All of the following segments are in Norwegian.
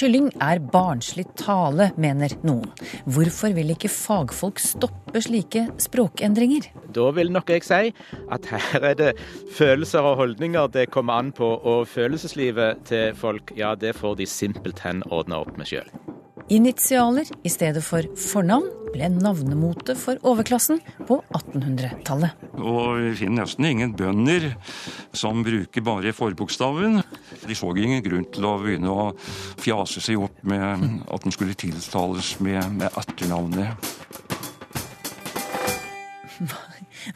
kylling er barnslig tale, mener noen. Hvorfor vil ikke fagfolk stoppe slike språkendringer? Da vil nok jeg si at her er det følelser og holdninger det kommer an på, og følelseslivet til folk, ja, det får de simpelthen ordna opp med sjøl. Initialer i stedet for fornavn ble navnemote for overklassen på 1800-tallet. Og vi finner nesten ingen bønder som bruker bare forbokstaven. De så ingen grunn til å begynne å fjase seg opp med at den skulle tiltales med, med etternavnet.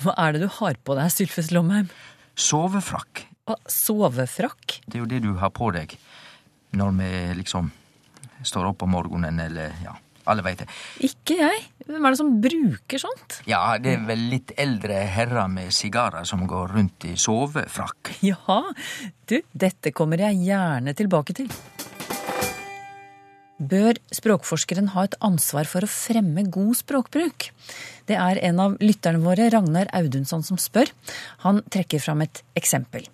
Hva er det du har på deg, Sylfes Lomheim? Sovefrakk. Hva, Sovefrakk? Det er jo det du har på deg når vi liksom står opp om morgenen, eller ja, alle veit det. Ikke jeg. Hvem er det som bruker sånt? Ja, det er vel litt eldre herrer med sigarer som går rundt i sovefrakk. Ja, du, dette kommer jeg gjerne tilbake til. Bør språkforskeren ha et ansvar for å fremme god språkbruk? Det er en av lytterne våre, Ragnar Audunsson, som spør. Han trekker fram et eksempel.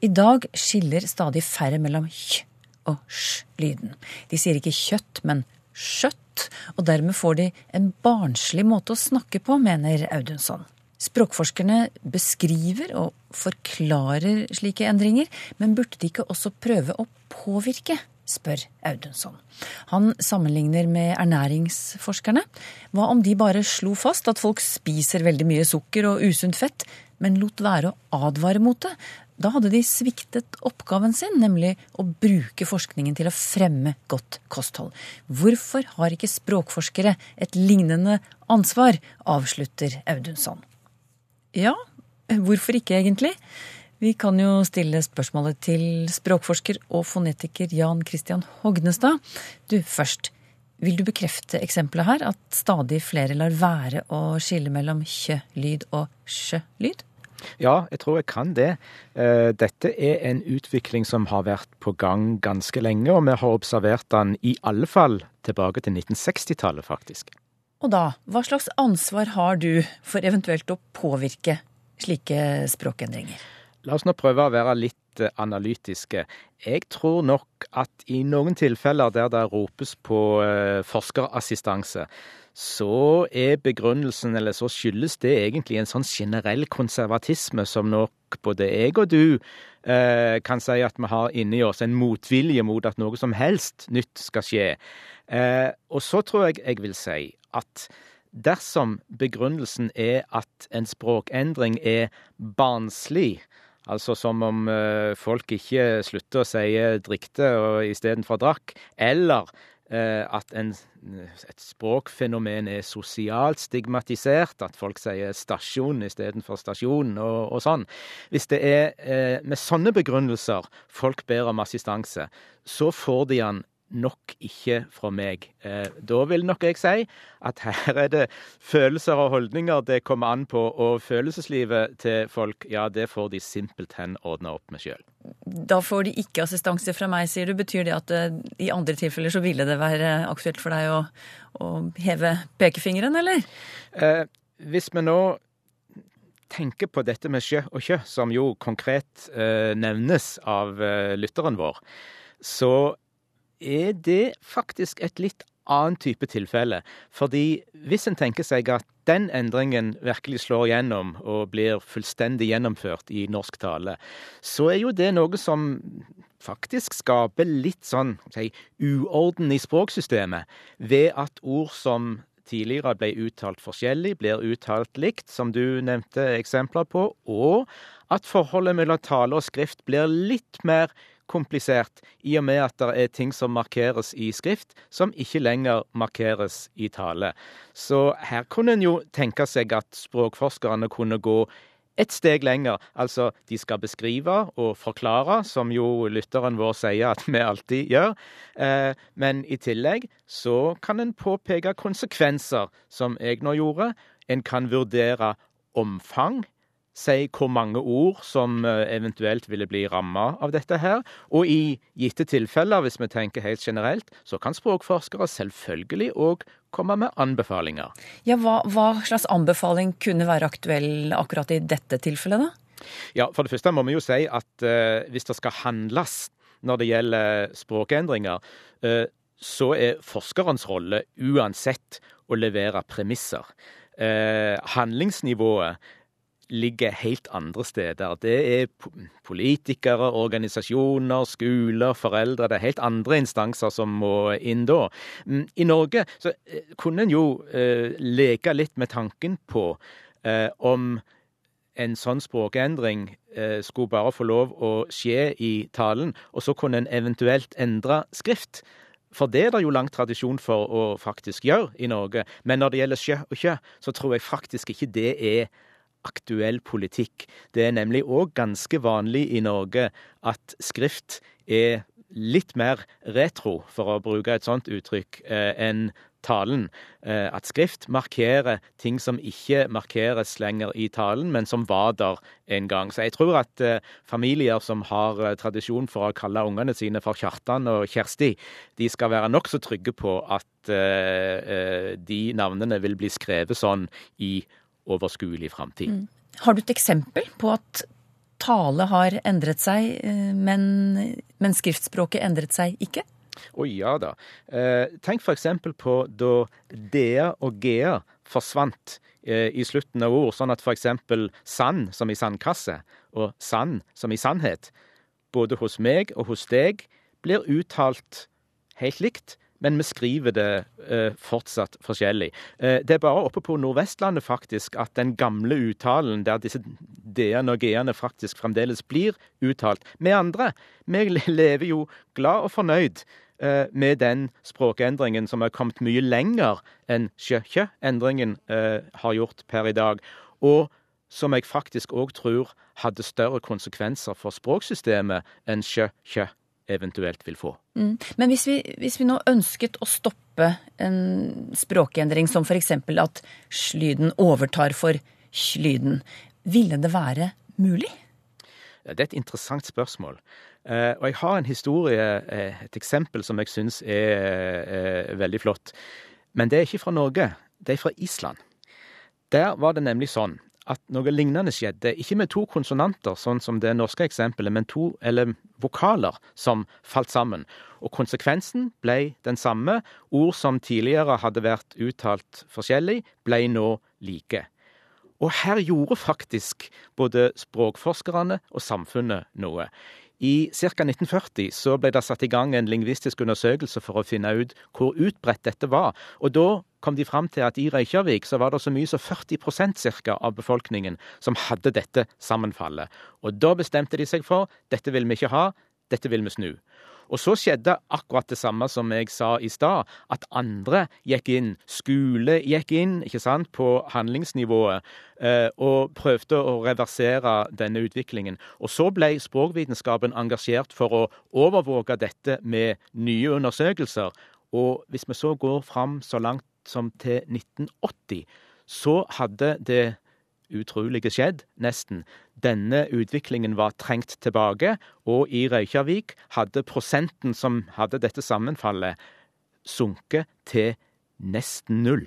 I dag skiller stadig færre mellom kj og sj-lyden. De sier ikke kjøtt, men skjøtt, og dermed får de en barnslig måte å snakke på, mener Audunsson. Språkforskerne beskriver og forklarer slike endringer, men burde de ikke også prøve å påvirke? spør Audunsson. Han sammenligner med ernæringsforskerne. Hva om de bare slo fast at folk spiser veldig mye sukker og usunt fett, men lot være å advare mot det? Da hadde de sviktet oppgaven sin, nemlig å bruke forskningen til å fremme godt kosthold. Hvorfor har ikke språkforskere et lignende ansvar, avslutter Audunsson. Ja, hvorfor ikke egentlig? Vi kan jo stille spørsmålet til språkforsker og fonetiker Jan Christian Hognestad. Du, først. Vil du bekrefte eksempelet her, at stadig flere lar være å skille mellom kjø-lyd og sjø-lyd? Ja, jeg tror jeg kan det. Dette er en utvikling som har vært på gang ganske lenge, og vi har observert den i alle fall tilbake til 1960-tallet, faktisk. Og da, hva slags ansvar har du for eventuelt å påvirke slike språkendringer? La oss nå prøve å være litt analytiske. Jeg tror nok at i noen tilfeller der det ropes på forskerassistanse, så er begrunnelsen, eller så skyldes det egentlig en sånn generell konservatisme som nok både jeg og du eh, kan si at vi har inni oss, en motvilje mot at noe som helst nytt skal skje. Eh, og så tror jeg jeg vil si at dersom begrunnelsen er at en språkendring er barnslig, Altså som om uh, folk ikke slutter å si 'drikte' istedenfor 'drakk', eller at en, et språkfenomen er sosialt stigmatisert, at folk sier 'stasjon' istedenfor 'stasjon', og, og sånn. Hvis det er eh, med sånne begrunnelser folk ber om assistanse, så får de han nok ikke fra meg. Da vil nok jeg si at her er det følelser og holdninger det kommer an på, og følelseslivet til folk, ja, det får de simpelthen ordna opp med sjøl. Da får de ikke assistanse fra meg, sier du. Betyr det at i andre tilfeller så ville det være aktuelt for deg å, å heve pekefingeren, eller? Eh, hvis vi nå tenker på dette med sjø og kjø, som jo konkret eh, nevnes av eh, lytteren vår, så er det faktisk et litt annen type tilfelle. Fordi hvis en tenker seg at den endringen virkelig slår gjennom og blir fullstendig gjennomført i norsk tale, så er jo det noe som faktisk skaper litt sånn si, uorden i språksystemet, ved at ord som tidligere ble uttalt forskjellig, blir uttalt likt, som du nevnte eksempler på, og at forholdet mellom tale og skrift blir litt mer komplisert, i og med at det er ting som markeres i skrift, som ikke lenger markeres i tale. Så her kunne en jo tenke seg at språkforskerne kunne gå et steg lenger. Altså, de skal beskrive og forklare, som jo lytteren vår sier at vi alltid gjør. Eh, men i tillegg så kan en påpeke konsekvenser, som jeg nå gjorde. En kan vurdere omfang si hvor mange ord som eh, eventuelt ville bli ramma av dette her. Og i gitte tilfeller, hvis vi tenker helt generelt, så kan språkforskere selvfølgelig òg komme med anbefalinger. Ja, hva, hva slags anbefaling kunne være aktuell akkurat i dette tilfellet, da? Ja, For det første må vi jo si at uh, hvis det skal handles når det gjelder språkendringer, uh, så er forskerens rolle uansett å levere premisser. Eh, handlingsnivået ligger helt andre steder. Det er politikere, organisasjoner, skoler, foreldre. Det er helt andre instanser som må inn da. Mm, I Norge så eh, kunne en jo eh, leke litt med tanken på eh, om en sånn språkendring skulle bare få lov å skje i talen, og så kunne en eventuelt endre skrift. For det er det jo lang tradisjon for å faktisk gjøre i Norge. Men når det gjelder sjø og kjø, så tror jeg faktisk ikke det er aktuell politikk. Det er nemlig òg ganske vanlig i Norge at skrift er litt mer retro, for å bruke et sånt uttrykk, eh, enn talen. Eh, at skrift markerer ting som ikke markeres lenger i talen, men som var der en gang. Så jeg tror at eh, familier som har tradisjon for å kalle ungene sine for Kjartan og Kjersti, de skal være nokså trygge på at de navnene vil bli skrevet sånn i overskuelig framtid. Mm. Har du et eksempel på at tale har endret seg, eh, men, men skriftspråket endret seg ikke? Å oh, ja da. Eh, tenk f.eks. på da dea og gea forsvant eh, i slutten av ord, sånn at f.eks. sand som i sandkasse og sand som i sannhet, både hos meg og hos deg, blir uttalt helt likt, men vi skriver det eh, fortsatt forskjellig. Eh, det er bare oppe på Nordvestlandet faktisk at den gamle uttalen, der disse d-ene og g-ene faktisk fremdeles blir uttalt. Vi andre vi lever jo glad og fornøyd eh, med den språkendringen som har kommet mye lenger enn sjø-kjø-endringen eh, har gjort per i dag. Og som jeg faktisk òg tror hadde større konsekvenser for språksystemet enn sjø-kjø eventuelt vil få. Mm. Men hvis vi, hvis vi, nå ønsket å stoppe en språkendring som f.eks. at slyden overtar for slyden, ville det være mulig? Det er et interessant spørsmål. Eh, og jeg har en historie, eh, et eksempel, som jeg syns er eh, veldig flott. Men det er ikke fra Norge. Det er fra Island. Der var det nemlig sånn at noe lignende skjedde, ikke med to konsonanter, sånn som det norske eksempelet, men to eller vokaler som falt sammen. Og konsekvensen ble den samme. Ord som tidligere hadde vært uttalt forskjellig, ble nå like. Og her gjorde faktisk både språkforskerne og samfunnet noe. I ca. 1940 så ble det satt i gang en lingvistisk undersøkelse for å finne ut hvor utbredt dette var. Og da kom de fram til at i Reykjavik så var det så mye som 40% cirka av befolkningen som hadde dette sammenfallet. Og da bestemte de seg for dette vil vi ikke ha, dette vil vi snu. Og så skjedde akkurat det samme som jeg sa i stad, at andre gikk inn. Skole gikk inn ikke sant, på handlingsnivået eh, og prøvde å reversere denne utviklingen. Og så ble språkvitenskapen engasjert for å overvåke dette med nye undersøkelser. Og hvis vi så går fram så langt som til 1980, så hadde det utrolige skjedd, nesten. Denne utviklingen var trengt tilbake, og i Røykjavik hadde prosenten som hadde dette sammenfallet, sunket til nesten null.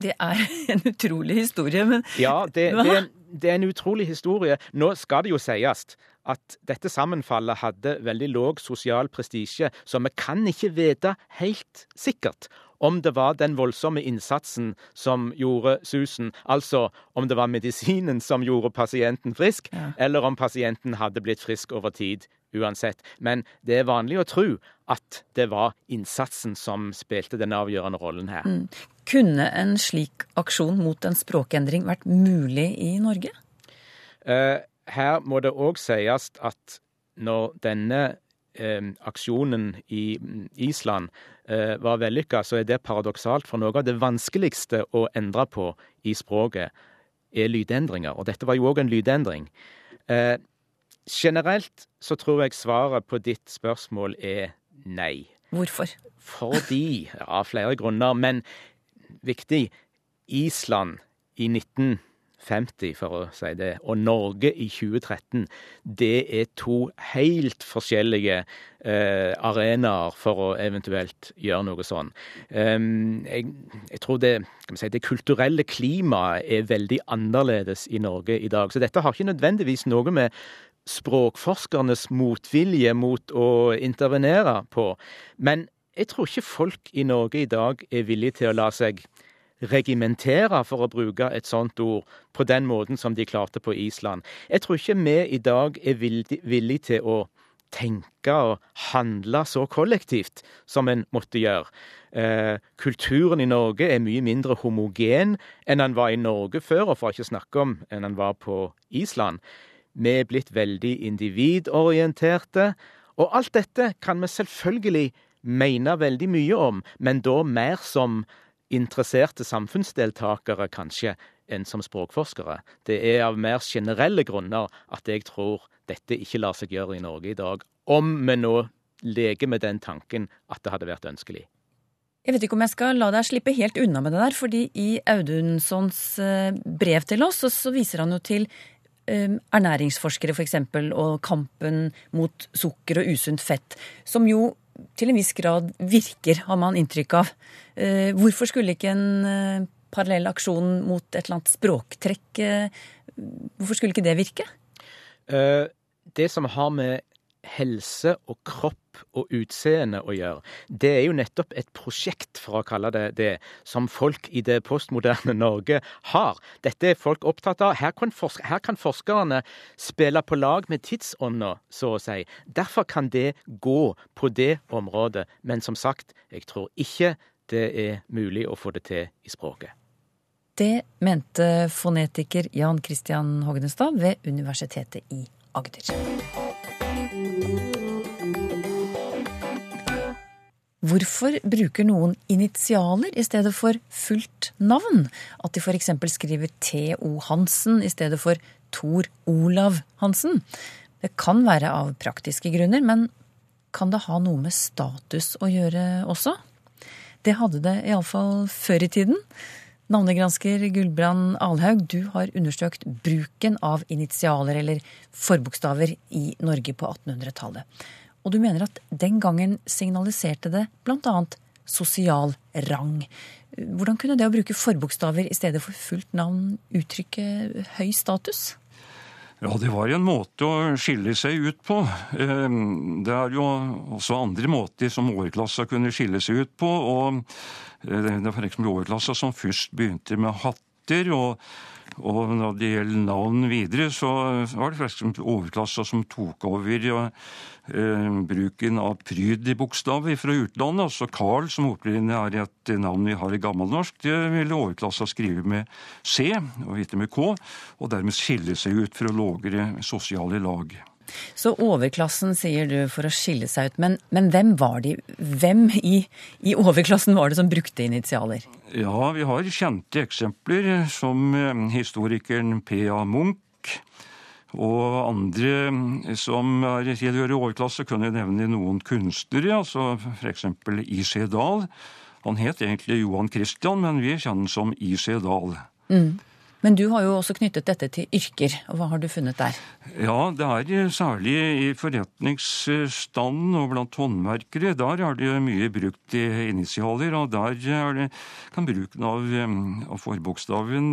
Det er en utrolig historie, men Ja, det, det, det, er, en utrolig historie. Nå skal det jo sies at dette sammenfallet hadde veldig låg sosial prestisje, så vi kan ikke vite helt sikkert om det var den voldsomme innsatsen som gjorde susen, altså om det var medisinen som gjorde pasienten frisk, ja. eller om pasienten hadde blitt frisk over tid uansett. Men det er vanlig å tro at det var innsatsen som spilte den avgjørende rollen her. Mm. Kunne en slik aksjon mot en språkendring vært mulig i Norge? Uh, her må det òg sies at når denne eh, aksjonen i Island eh, var vellykka, så er det paradoksalt. For noe av det vanskeligste å endre på i språket, er lydendringer. Og dette var jo òg en lydendring. Eh, generelt så tror jeg svaret på ditt spørsmål er nei. Hvorfor? Fordi, av flere grunner, men viktig, Island i 1950, for å si det, og Norge i 2013, det er to helt forskjellige eh, arenaer for å eventuelt gjøre noe sånn. Um, jeg, jeg, tror det, si, det kulturelle klimaet er veldig annerledes i Norge i dag. Så dette har ikke nødvendigvis noe med språkforskernes motvilje mot å intervenere på. Men jeg tror ikke folk i Norge i dag er villige til å la seg regimentere, for å bruke et sånt ord, på den måten som de klarte på Island. Jeg tror ikke vi i dag er villige til å tenke og handle så kollektivt som en måtte gjøre. Eh, kulturen i Norge er mye mindre homogen enn den var i Norge før, og for ikke snakke om enn den var på Island. Vi er blitt veldig individorienterte. Og alt dette kan vi selvfølgelig mene veldig mye om, men da mer som interesserte samfunnsdeltakere, kanskje, enn som språkforskere. Det er av mer generelle grunner at jeg tror dette ikke lar seg gjøre i Norge i dag, om vi nå leker med den tanken at det hadde vært ønskelig. Jeg vet ikke om jeg skal la deg slippe helt unna med det der, fordi i Audunssons eh, brev til oss så viser han jo til Um, ernæringsforskere f.eks. og kampen mot sukker og usunt fett, som jo til en viss grad virker, har man inntrykk av. Uh, hvorfor skulle ikke en uh, parallell aksjon mot et eller annet språktrekk uh, Hvorfor skulle ikke det virke? Det som har med helse og kropp og utseende å gjøre. Det er jo nettopp et prosjekt, for å kalle det det, som folk i det postmoderne Norge har. Dette er folk opptatt av. Her kan, forsk her kan forskerne spille på lag med tidsånda, så å si. Derfor kan det gå på det området. Men som sagt, jeg tror ikke det er mulig å få det til i språket. Det mente fonetiker Jan Christian Hognestad ved Universitetet i Agder. Hvorfor bruker noen initialer i stedet for fullt navn? At de f.eks. skriver T.O. Hansen i stedet for Tor Olav Hansen? Det kan være av praktiske grunner, men kan det ha noe med status å gjøre også? Det hadde det iallfall før i tiden. Navnegransker Gulbrand Alhaug, du har undersøkt bruken av initialer eller forbokstaver i Norge på 1800-tallet. Og du mener at den gangen signaliserte det bl.a. sosial rang. Hvordan kunne det å bruke forbokstaver i stedet for fullt navn uttrykke høy status? Ja, det var en måte å skille seg ut på. Ehm, det er jo også andre måter som overklassa kunne skille seg ut på. og eh, Det er f.eks. overklassa som først begynte med hatter. og og når det gjelder navn videre, så var det f.eks. overklassa som tok over ja, eh, bruken av pryd-bokstaver fra utlandet. Altså Carl, som opprinnelig er et navn vi har i gammelnorsk, det ville overklassa skrive med C og ikke med K, og dermed skille seg ut fra lågere sosiale lag. Så overklassen sier du for å skille seg ut. Men, men hvem var de? Hvem i, i, overklassen var det som brukte initialer? Ja, vi har kjente eksempler som eh, historikeren P.A. Munch. Og andre som er tilhører overklasse, kunne nevne noen kunstnere, altså f.eks. I.C. Dahl. Han het egentlig Johan Christian, men vi kjenner ham som I.C. Dahl. Mm. Men du har jo også knyttet dette til yrker, og hva har du funnet der? Ja, det er særlig i forretningsstanden og blant håndverkere. Der er det mye brukt i initialer, og der det, kan bruken av, av forbokstaven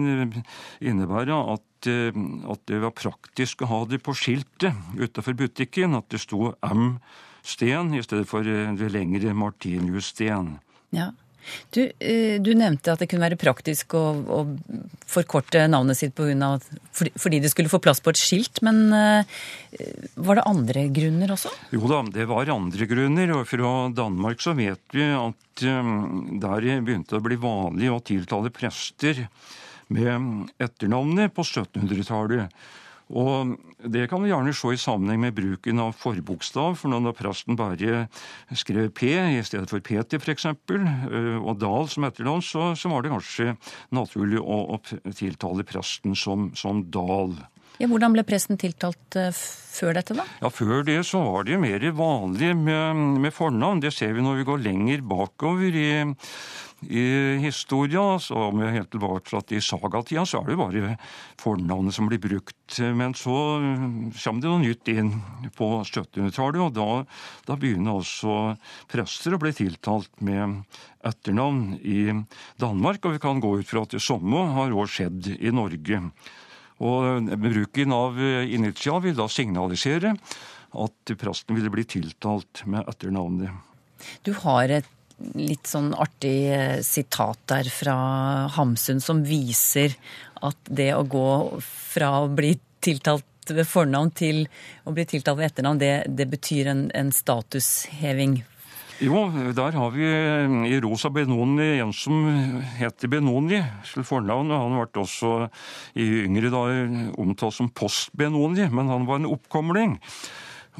innebære at, at, det var praktisk å ha det på skiltet utenfor butikken, at det sto M. Sten i stedet for det lengre Martinius Sten. Ja. Du, eh, du, nevnte at det kunne være praktisk å, å forkorte navnet sitt på av, fordi, fordi det skulle få plass på et skilt, men uh, var det andre grunner også? Jo da, det var andre grunner. og Fra Danmark så vet vi at um, der begynte det å bli vanlig å tiltale prester med etternavnet på 1700-tallet. Og Det kan vi gjerne se i sammenheng med bruken av forbokstav. For når presten bare skrev P i stedet for Peter f.eks., og Dahl som etternavn, så, så, var det kanskje naturlig å, å tiltale presten som, som Dahl. Ja, Hvordan ble presten tiltalt uh, før dette, da? Ja, Før det så var det mer vanlig med, med fornavn. Det ser vi når vi går lenger bakover i, i historia. Så om vi helt tilbake til sagatida, så er det jo bare fornavnet som blir brukt. Men så kommer det noe nytt inn på 1700-tallet, og da, da begynner også prester å bli tiltalt med etternavn i Danmark. Og vi kan gå ut fra at det samme har òg skjedd i Norge. Og bruken av initial vil da signalisere at presten ville bli tiltalt med etternavnet. Du har et litt sånn artig eh, sitat der fra Hamsun som viser at det å gå fra å bli tiltalt ved fornavn til å bli tiltalt ved etternavn, det, det betyr en, en statusheving jo, der har vi eh, i Rosa Benoni en som heter Benoni til fornavn. Han ble også i yngre dager omtalt som Post-Benoni, men han var en oppkomling.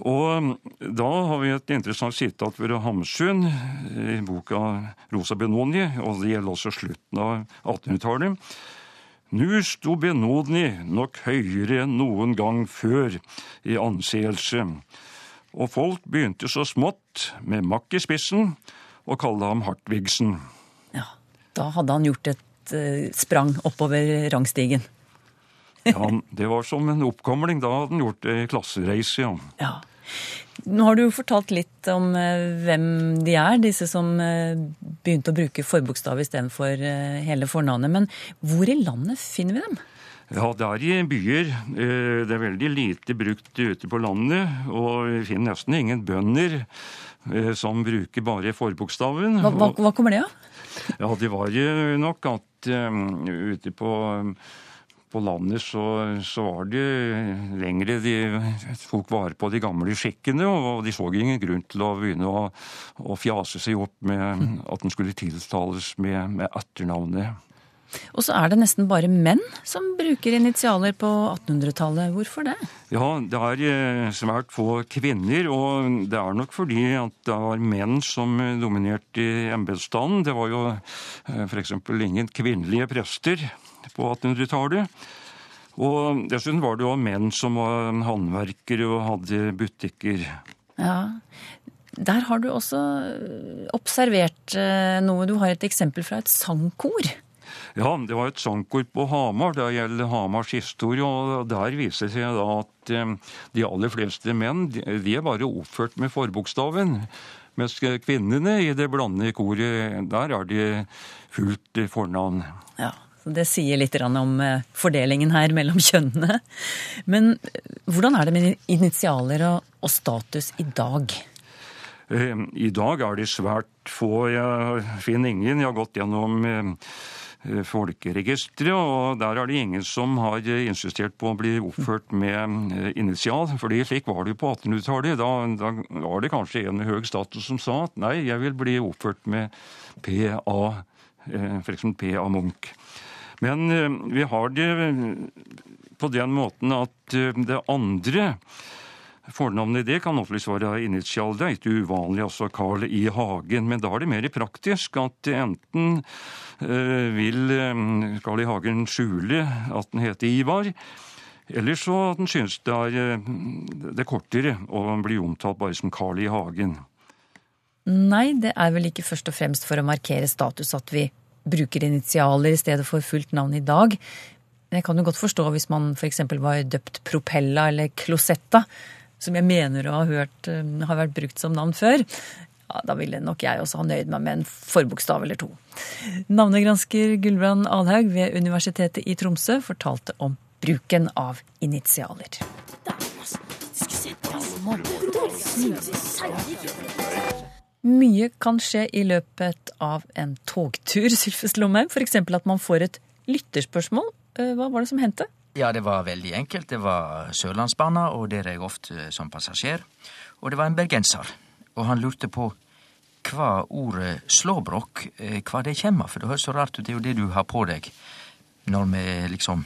Og da har vi et interessant sitat ved Hamsun i boka Rosa Benoni, og det gjelder også slutten av 1800-tallet. Nu sto Benoni nok høyere enn noen gang før i anseelse og folk begynte så smått, med makk i spissen, å kalle ham Hartvigsen. Ja, da hadde han gjort et uh, sprang oppover rangstigen. ja, det var som en oppkomling. Da hadde han gjort ei klassereise, ja. ja. Nå har du jo fortalt litt om uh, hvem de er, disse som uh, begynte å bruke forbokstav istedenfor uh, hele fornavnet. Men hvor i landet finner vi dem? Ja, det er i byer. Eh, det er veldig lite brukt ute på landet. Og vi finner nesten ingen bønder eh, som bruker bare forbokstaven. Hva, hva, hva kommer det av? Ja, det var jo nok at um, ute på, på landet så, så, var det lengre de tok vare på de gamle skikkene, og de så ingen grunn til å begynne å, å fjase seg opp med at den skulle tiltales med, med etternavnet. Og så er det nesten bare menn som bruker initialer på 1800-tallet. Hvorfor det? Ja, det er eh, svært få kvinner, og det er nok fordi at det var menn som dominerte i embetsstanden. Det var jo eh, f.eks. ingen kvinnelige prester på 1800-tallet. Og dessuten var det jo menn som var håndverkere og hadde butikker. Ja, der har du også observert eh, noe. Du har et eksempel fra et sangkor. Ja, det var et sangkor på Hamar. Det gjelder Hamars historie. og Der viser det seg at eh, de aller fleste menn de er bare oppført med forbokstaven. Mens kvinnene i det blandede koret, der er de fullt fornavn. Ja, Det sier litt om eh, fordelingen her mellom kjønnene. Men eh, hvordan er det med initialer og status i dag? I dag er de svært få. Jeg finner ingen. Jeg har gått gjennom Eh, folkeregisteret, og der er det ingen som har insistert på å bli oppført med eh, initial. fordi slik var det jo på 1800-tallet. Da, da, var det kanskje en med høy status som sa at nei, jeg vil bli oppført med PA, eh, f.eks. PA Munch. Men vi har det på den måten at det andre Fornavnet det kan opplyst være initial. Det er ikke uvanlig, altså Carl I. Hagen. Men da er det mer praktisk at enten eh, vil eh, Carl I. Hagen skjule at den heter Ivar, eller så at den synes det er, eh, det er kortere å bli omtalt bare som Carl I. Hagen. Nei, det er vel ikke først og fremst for å markere status at vi bruker initialer i stedet for fullt navn i dag. Jeg kan jo godt forstå hvis man f.eks. var døpt Propella eller Closetta som jeg mener å ha hørt eh, har vært brukt som navn før, ja, da ville nok jeg også ha nøyd meg med en forbokstav eller to. Navnegransker Gulbrand Alhaug ved Universitetet i Tromsø fortalte om bruken av initialer. Mye kan skje i løpet av en togtur, Sylfes Lomheim. F.eks. at man får et lytterspørsmål. Eh, hva var det som hendte? Ja, det var veldig enkelt. Det var Sørlandsbana, og der er jeg ofte som passasjer. Og det var en bergenser, og han lurte på hva ordet slåbrok, eh, hva det kommer. For det høres så rart ut, det er jo det du har på deg når vi liksom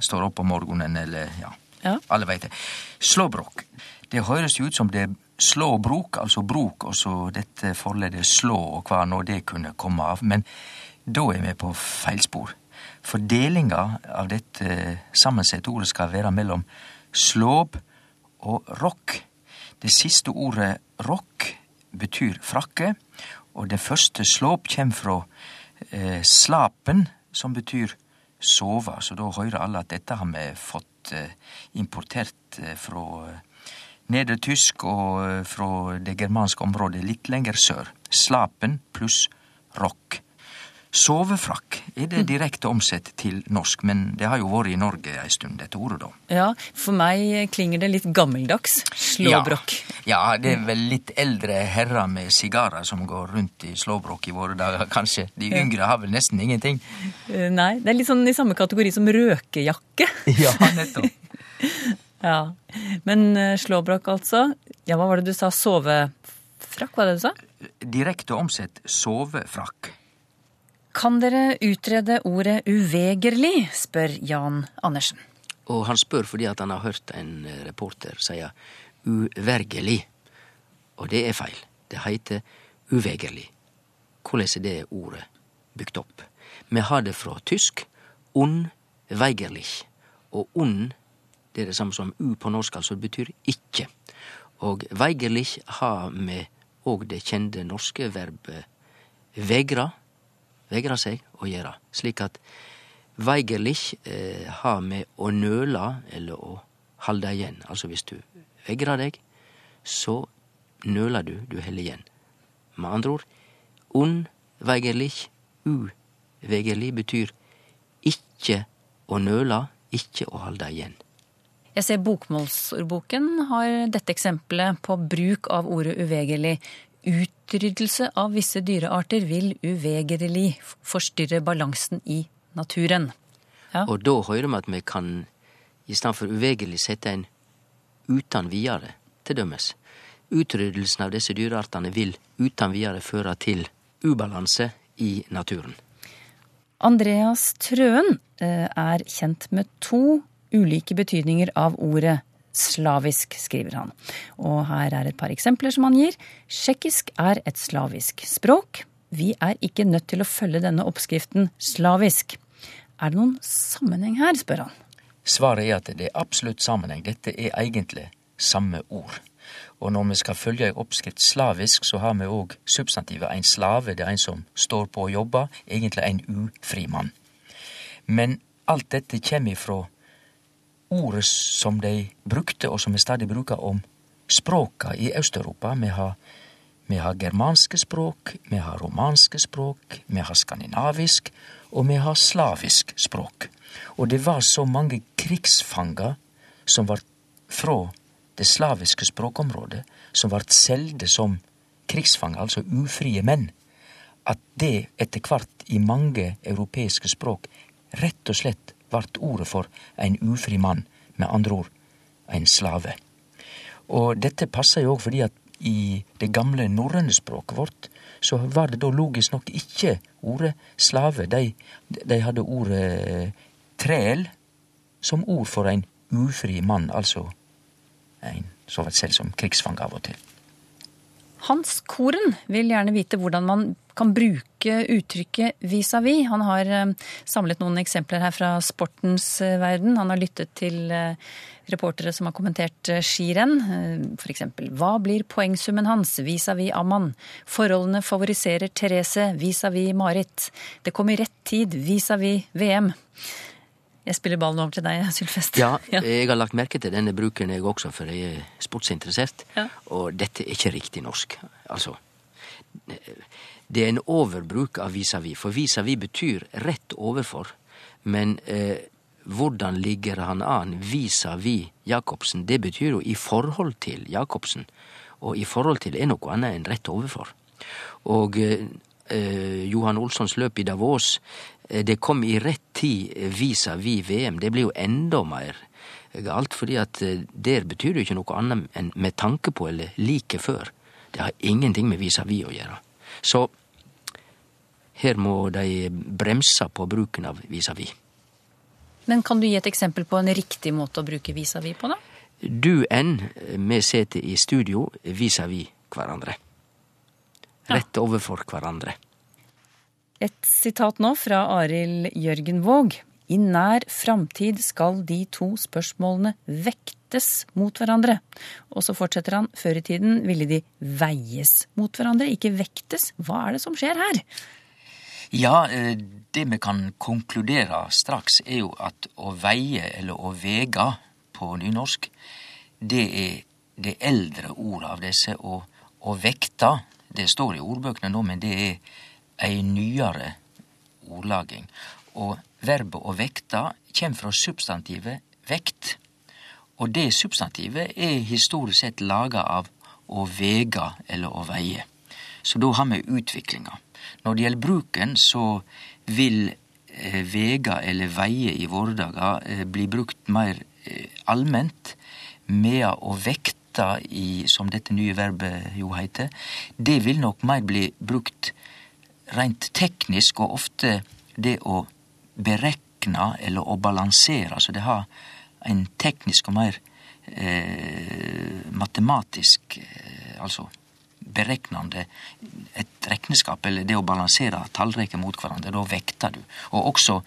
står opp om morgenen, eller ja, Ja. Alle veit det. Slåbrok. Det høres jo ut som det er slåbrok, altså brok, og så dette forleddet slå, og hva nå det kunne komme av. Men da er vi på feilspor. For delinga av dette sammensette ordet skal være mellom slåb og rock. Det siste ordet rock betyr frakke, og det første slåb kjem fra eh, slapen, som betyr sove. Så da hører alle at dette har vi fått eh, importert eh, fra eh, nedertysk og eh, fra det germanske området litt lenger sør. Slapen pluss rock. Sovefrakk er det direkte omsett til norsk, men det har jo vært i Norge ei stund, dette ordet, da. Ja, for meg klinger det litt gammeldags. Slåbrok. Ja, ja, det er vel litt eldre herrer med sigarer som går rundt i slåbrok i våre dager, kanskje. De yngre har vel nesten ingenting. Eh, Nei, det er litt sånn i samme kategori som røkejakke. Ja, nettopp. Ja, Men eh, slåbrok, altså. Ja, hva var det du sa? Sovefrakk, var det du sa? Direkte omsett sovefrakk. Kan dere utrede ordet uvegerlig, spør Jan Andersen. Og han spør fordi at han har hørt en eh, reporter si uvergelig. Og det er feil. Det heiter uvegerlig. Hvordan er det ordet bygd opp? Vi har det fra tysk unweigerlich. Og un det er det samme som u på norsk, altså det betyr ikke. Og weigerlich har med òg det kjente norske verbet vegra, vegra seg å gjøre. Slik at weigerlich eh, har med å nøle eller å halde igjen. Altså hvis du vegrer deg, så nøler du, du holder igjen. Med andre ord, unweigerlich, uvegerlig, betyr ikke å nøle, ikke å halde igjen. Jeg ser Bokmålsordboken har dette eksempelet på bruk av ordet uvegerlig. Utryddelse av visse dyrearter vil uvegerlig forstyrre balansen i naturen. Ja. Og da hører vi at vi kan i stedet for uvegerlig sette en uten videre, til dømes. Utryddelsen av disse dyreartene vil uten videre føre til ubalanse i naturen. Andreas Trøen eh, er kjent med to ulike betydninger av ordet slavisk, skriver han. Og her er et par eksempler som han gir. Tsjekkisk er et slavisk språk. Vi er ikke nødt til å følge denne oppskriften slavisk. Er det noen sammenheng her, spør han. Svaret er at det er absolutt sammenheng. Dette er egentlig samme ord. Og når vi skal følge ei oppskrift slavisk, så har vi òg substantivet ein slave. Det er en som står på og jobber. Egentlig en ufri mann. Men alt dette kjem ifrå ordet som de brukte, og som vi stadig bruker om språka i Øst-Europa. Vi har, vi har germanske språk, vi har romanske språk, vi har skandinavisk, og vi har slavisk språk. Og det var så mange krigsfanger som var fra det slaviske språkområdet, som ble selde som krigsfanger, altså ufrie menn, at det etter hvert i mange europeiske språk rett og slett vart ordet for ein ufri mann, med andre ord ein slave. Og dette passer jo òg fordi at i det gamle norrøne språket vårt, så var det da logisk nok ikke ordet slave. De, de hadde ordet træl som ord for ein ufri mann, altså en så vidt selv som krigsfange av og til. Hans Koren vil gjerne vite hvordan man kan bruke uttrykket vis-à-vis. Han har eh, samlet noen eksempler her fra sportens eh, verden. Han har lyttet til eh, reportere som har kommentert skirenn. F.eks.: Hva blir poengsummen hans vis-à-vis Amman? Forholdene favoriserer Therese vis-à-vis Marit. Det kom i rett tid vis-à-vis VM. Jeg spiller ballen over til deg, Sylfest. Ja, jeg har lagt merke til denne bruken jeg også, for jeg er sportsinteressert. Ja. Og dette er ikke riktig norsk. Altså, det er en overbruk av vis-à-vis, for vis-à-vis betyr rett overfor. Men eh, hvordan ligger han an vis-à-vis Jacobsen? Det betyr jo i forhold til Jacobsen. Og i forhold til er noe annet enn rett overfor. Og eh, Johan Olssons løp i Davos, eh, det kom i rett tid vis-à-vis VM. Det blir jo enda mer galt, fordi at eh, der betyr det jo ikke noe annet enn med tanke på eller like før. Det har ingenting med vis-à-vis å gjøre. Så her må de bremse på bruken av vis-à-vis. Men kan du gi et eksempel på en riktig måte å bruke vis-à-vis på, da? Du enn vi sitter i studio vis-à-vis hverandre. Rett overfor hverandre. Et sitat nå fra Arild Jørgen Våg. I nær framtid skal de to spørsmålene vektes mot hverandre. Og så fortsetter han. Før i tiden ville de veies mot hverandre, ikke vektes. Hva er det som skjer her? Ja, eh, det vi kan konkludere straks, er jo at å veie eller å vega på nynorsk, det er det eldre ordet av disse. Og å vekta, det står i ordbøkene nå, men det er ei nyere ordlaging. Og verbet å vekta kjem fra substantivet vekt. Og det substantivet er historisk sett laga av å vega eller å veie. Så da har vi utviklinga. Når det gjelder bruken, så vil eh, vega eller veie i våre dager eh, bli brukt mer eh, allment, medan å vekta i, som dette nye verbet jo heiter, det vil nok mer bli brukt rent teknisk, og ofte det å berekne eller å balansere. Altså det har en teknisk og mer eh, matematisk eh, Altså bereknende et rekneskap, eller det å balansere tallreker mot hverandre. Da vekter du. Og også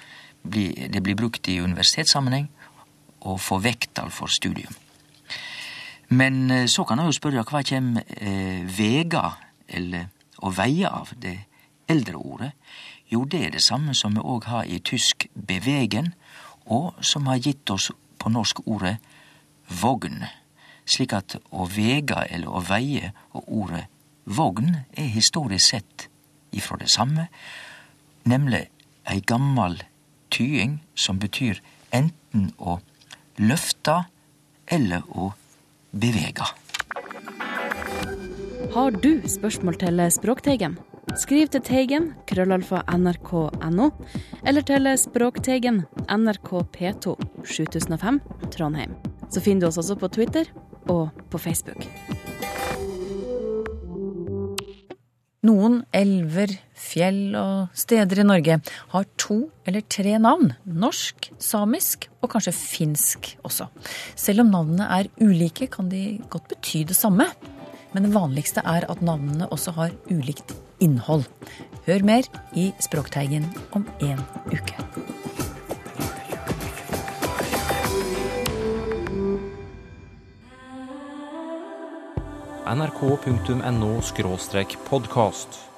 bli, det blir brukt i universitetssammenheng å få vekttall for studium. Men eh, så kan jeg jo spørre hva kjem eh, vega, eller å veie av, det eldre ordet? Jo, det er det samme som vi òg har i tysk bevegen, og som har gitt oss på norsk ordet vogn. Slik at å vega eller å veie og ordet vogn er historisk sett ifrå det samme, nemlig ei gammal tying som betyr enten å løfte eller å bevege. Har du spørsmål til Språkteigen? Skriv til Teigen, krøllalfa nrk.no, eller til Språkteigen, NRK P2, 7005, Trondheim. Så finner du oss også på Twitter og på Facebook. Noen elver, fjell og steder i Norge har to eller tre navn. Norsk, samisk og kanskje finsk også. Selv om navnene er ulike, kan de godt bety det samme. Men det vanligste er at navnene også har ulikt innhold. Hør mer i Språkteigen om en uke. nrk.no podkast.